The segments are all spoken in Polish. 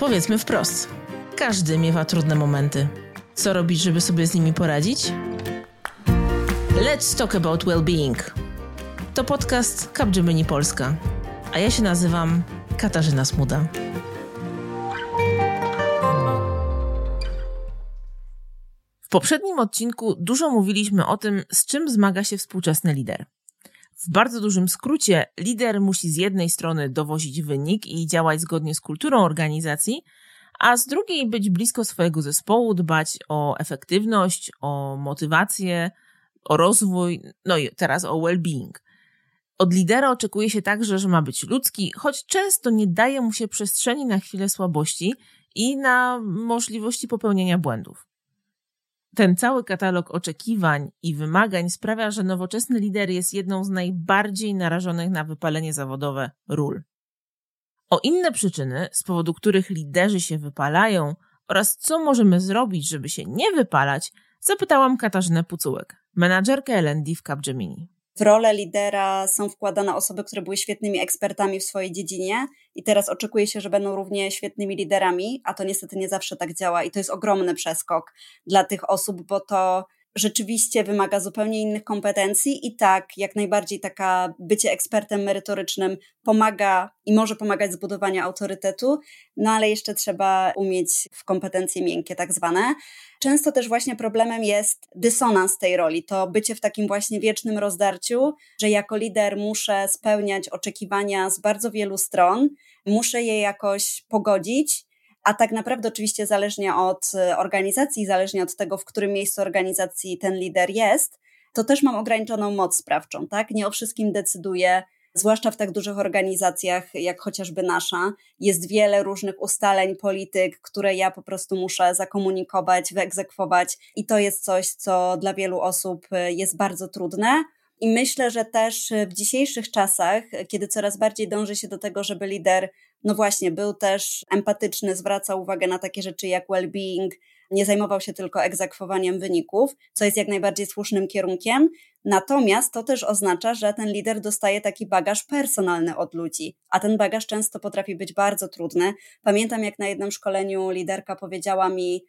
Powiedzmy wprost. Każdy miewa trudne momenty. Co robić, żeby sobie z nimi poradzić? Let's talk about well-being. To podcast Capgemini Polska. A ja się nazywam Katarzyna Smuda. W poprzednim odcinku dużo mówiliśmy o tym, z czym zmaga się współczesny lider. W bardzo dużym skrócie, lider musi z jednej strony dowozić wynik i działać zgodnie z kulturą organizacji, a z drugiej być blisko swojego zespołu, dbać o efektywność, o motywację, o rozwój, no i teraz o well-being. Od lidera oczekuje się także, że ma być ludzki, choć często nie daje mu się przestrzeni na chwilę słabości i na możliwości popełnienia błędów. Ten cały katalog oczekiwań i wymagań sprawia, że nowoczesny lider jest jedną z najbardziej narażonych na wypalenie zawodowe ról. O inne przyczyny, z powodu których liderzy się wypalają oraz co możemy zrobić, żeby się nie wypalać, zapytałam Katarzynę Pucułek, menadżerkę L&D w Capgemini w rolę lidera są wkładane osoby, które były świetnymi ekspertami w swojej dziedzinie i teraz oczekuje się, że będą równie świetnymi liderami, a to niestety nie zawsze tak działa i to jest ogromny przeskok dla tych osób, bo to rzeczywiście wymaga zupełnie innych kompetencji i tak, jak najbardziej taka bycie ekspertem merytorycznym pomaga i może pomagać zbudowaniu autorytetu, no ale jeszcze trzeba umieć w kompetencje miękkie tak zwane. Często też właśnie problemem jest dysonans tej roli, to bycie w takim właśnie wiecznym rozdarciu, że jako lider muszę spełniać oczekiwania z bardzo wielu stron, muszę je jakoś pogodzić, a tak naprawdę oczywiście zależnie od e, organizacji, zależnie od tego, w którym miejscu organizacji ten lider jest, to też mam ograniczoną moc sprawczą, tak? Nie o wszystkim decyduję, zwłaszcza w tak dużych organizacjach jak chociażby nasza. Jest wiele różnych ustaleń, polityk, które ja po prostu muszę zakomunikować, wyegzekwować i to jest coś, co dla wielu osób e, jest bardzo trudne. I myślę, że też w dzisiejszych czasach, kiedy coraz bardziej dąży się do tego, żeby lider, no właśnie, był też empatyczny, zwracał uwagę na takie rzeczy jak well-being, nie zajmował się tylko egzekwowaniem wyników, co jest jak najbardziej słusznym kierunkiem. Natomiast to też oznacza, że ten lider dostaje taki bagaż personalny od ludzi, a ten bagaż często potrafi być bardzo trudny. Pamiętam, jak na jednym szkoleniu liderka powiedziała mi,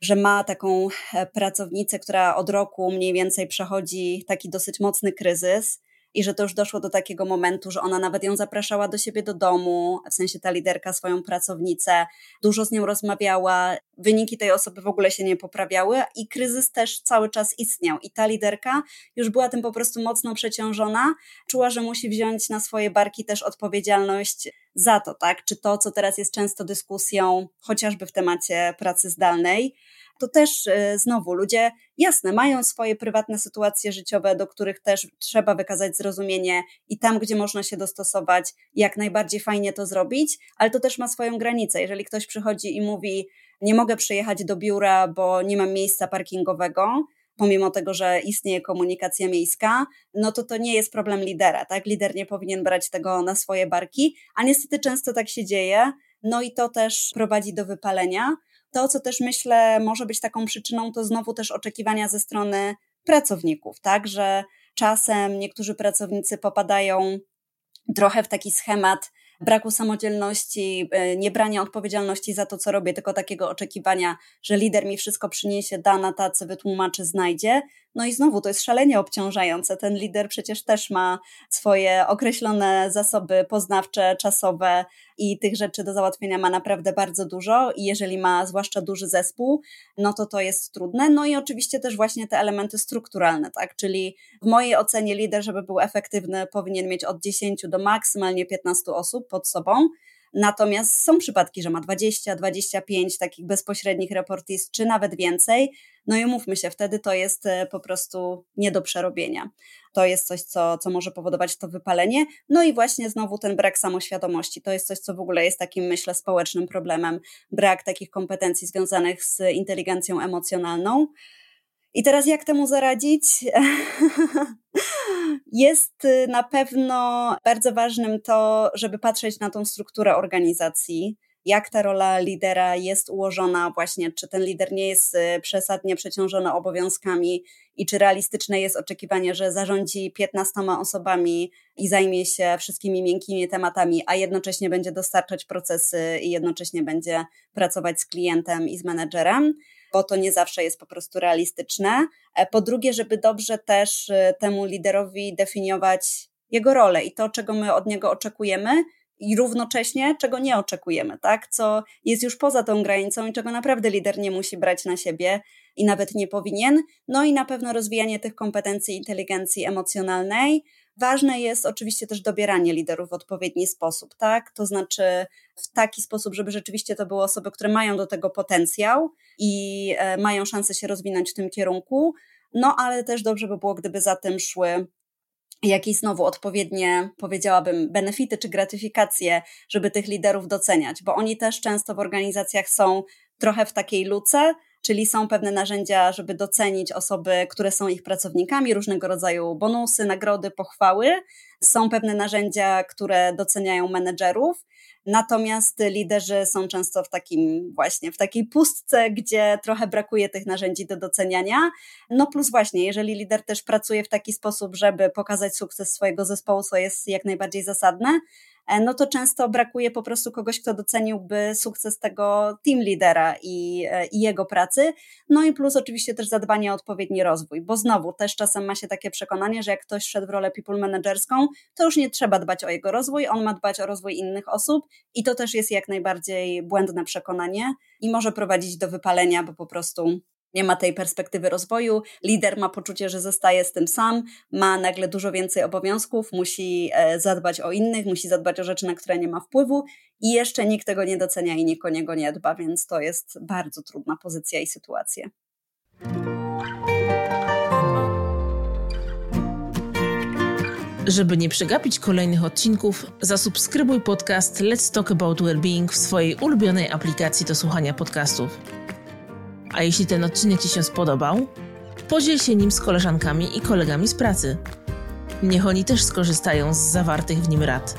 że ma taką e, pracownicę, która od roku mniej więcej przechodzi taki dosyć mocny kryzys i że to już doszło do takiego momentu, że ona nawet ją zapraszała do siebie do domu, w sensie ta liderka swoją pracownicę, dużo z nią rozmawiała, wyniki tej osoby w ogóle się nie poprawiały i kryzys też cały czas istniał i ta liderka już była tym po prostu mocno przeciążona, czuła, że musi wziąć na swoje barki też odpowiedzialność za to, tak? Czy to, co teraz jest często dyskusją, chociażby w temacie pracy zdalnej, to też e, znowu ludzie, jasne, mają swoje prywatne sytuacje życiowe, do których też trzeba wykazać zrozumienie i tam, gdzie można się dostosować, jak najbardziej fajnie to zrobić, ale to też ma swoją granicę. Jeżeli ktoś przychodzi i mówi, nie mogę przyjechać do biura, bo nie mam miejsca parkingowego, pomimo tego, że istnieje komunikacja miejska, no to to nie jest problem lidera, tak? Lider nie powinien brać tego na swoje barki, a niestety często tak się dzieje, no i to też prowadzi do wypalenia. To, co też myślę może być taką przyczyną, to znowu też oczekiwania ze strony pracowników, tak, że czasem niektórzy pracownicy popadają trochę w taki schemat braku samodzielności, e, niebrania odpowiedzialności za to, co robię, tylko takiego oczekiwania, że lider mi wszystko przyniesie, da na tacy, wytłumaczy, znajdzie. No i znowu to jest szalenie obciążające. Ten lider przecież też ma swoje określone zasoby poznawcze, czasowe i tych rzeczy do załatwienia ma naprawdę bardzo dużo. I jeżeli ma zwłaszcza duży zespół, no to to jest trudne. No i oczywiście też właśnie te elementy strukturalne, tak? Czyli w mojej ocenie lider, żeby był efektywny, powinien mieć od 10 do maksymalnie 15 osób pod sobą. Natomiast są przypadki, że ma 20, 25 takich bezpośrednich reportist, czy nawet więcej. No i umówmy się, wtedy to jest e, po prostu nie do przerobienia. To jest coś, co, co może powodować to wypalenie. No i właśnie znowu ten brak samoświadomości. To jest coś, co w ogóle jest takim, myślę, społecznym problemem. Brak takich kompetencji związanych z inteligencją emocjonalną. I teraz jak temu zaradzić? Jest y, na pewno bardzo ważnym to, żeby patrzeć na tą strukturę organizacji, jak ta rola lidera jest ułożona, właśnie, czy ten lider nie jest y, przesadnie przeciążony obowiązkami i czy realistyczne jest oczekiwanie, że zarządzi 15 osobami i zajmie się wszystkimi miękkimi tematami, a jednocześnie będzie dostarczać procesy i jednocześnie będzie pracować z klientem i z menedżerem bo to nie zawsze jest po prostu realistyczne. E, po drugie, żeby dobrze też y, temu liderowi definiować jego rolę i to, czego my od niego oczekujemy, i równocześnie czego nie oczekujemy, tak? Co jest już poza tą granicą i czego naprawdę lider nie musi brać na siebie i nawet nie powinien. No i na pewno rozwijanie tych kompetencji inteligencji emocjonalnej. Ważne jest oczywiście też dobieranie liderów w odpowiedni sposób, tak? To znaczy w taki sposób, żeby rzeczywiście to były osoby, które mają do tego potencjał i e, mają szansę się rozwinąć w tym kierunku. No, ale też dobrze by było, gdyby za tym szły jakieś znowu odpowiednie, powiedziałabym, benefity czy gratyfikacje, żeby tych liderów doceniać, bo oni też często w organizacjach są trochę w takiej luce, czyli są pewne narzędzia, żeby docenić osoby, które są ich pracownikami, różnego rodzaju bonusy, nagrody, pochwały. Są pewne narzędzia, które doceniają menedżerów, Natomiast liderzy są często w takim właśnie, w takiej pustce, gdzie trochę brakuje tych narzędzi do doceniania. No plus właśnie, jeżeli lider też pracuje w taki sposób, żeby pokazać sukces swojego zespołu, co jest jak najbardziej zasadne, no to często brakuje po prostu kogoś, kto doceniłby sukces tego team lidera i, e, i jego pracy. No i plus oczywiście też zadbanie o odpowiedni rozwój, bo znowu też czasem ma się takie przekonanie, że jak ktoś szedł w rolę people managerską, to już nie trzeba dbać o jego rozwój, on ma dbać o rozwój innych osób i to też jest jak najbardziej błędne przekonanie i może prowadzić do wypalenia, bo po prostu nie ma tej perspektywy rozwoju. Lider ma poczucie, że zostaje z tym sam, ma nagle dużo więcej obowiązków, musi e, zadbać o innych, musi zadbać o rzeczy, na które nie ma wpływu i jeszcze nikt tego nie docenia i nikt o niego nie dba, więc to jest bardzo trudna pozycja i sytuacja. Żeby nie przegapić kolejnych odcinków, zasubskrybuj podcast Let's Talk About Wellbeing w swojej ulubionej aplikacji do słuchania podcastów. A jeśli ten odcinek Ci się spodobał, podziel się nim z koleżankami i kolegami z pracy. Niech oni też skorzystają z zawartych w nim rad.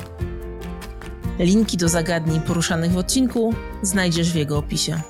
Linki do zagadnień poruszanych w odcinku znajdziesz w jego opisie.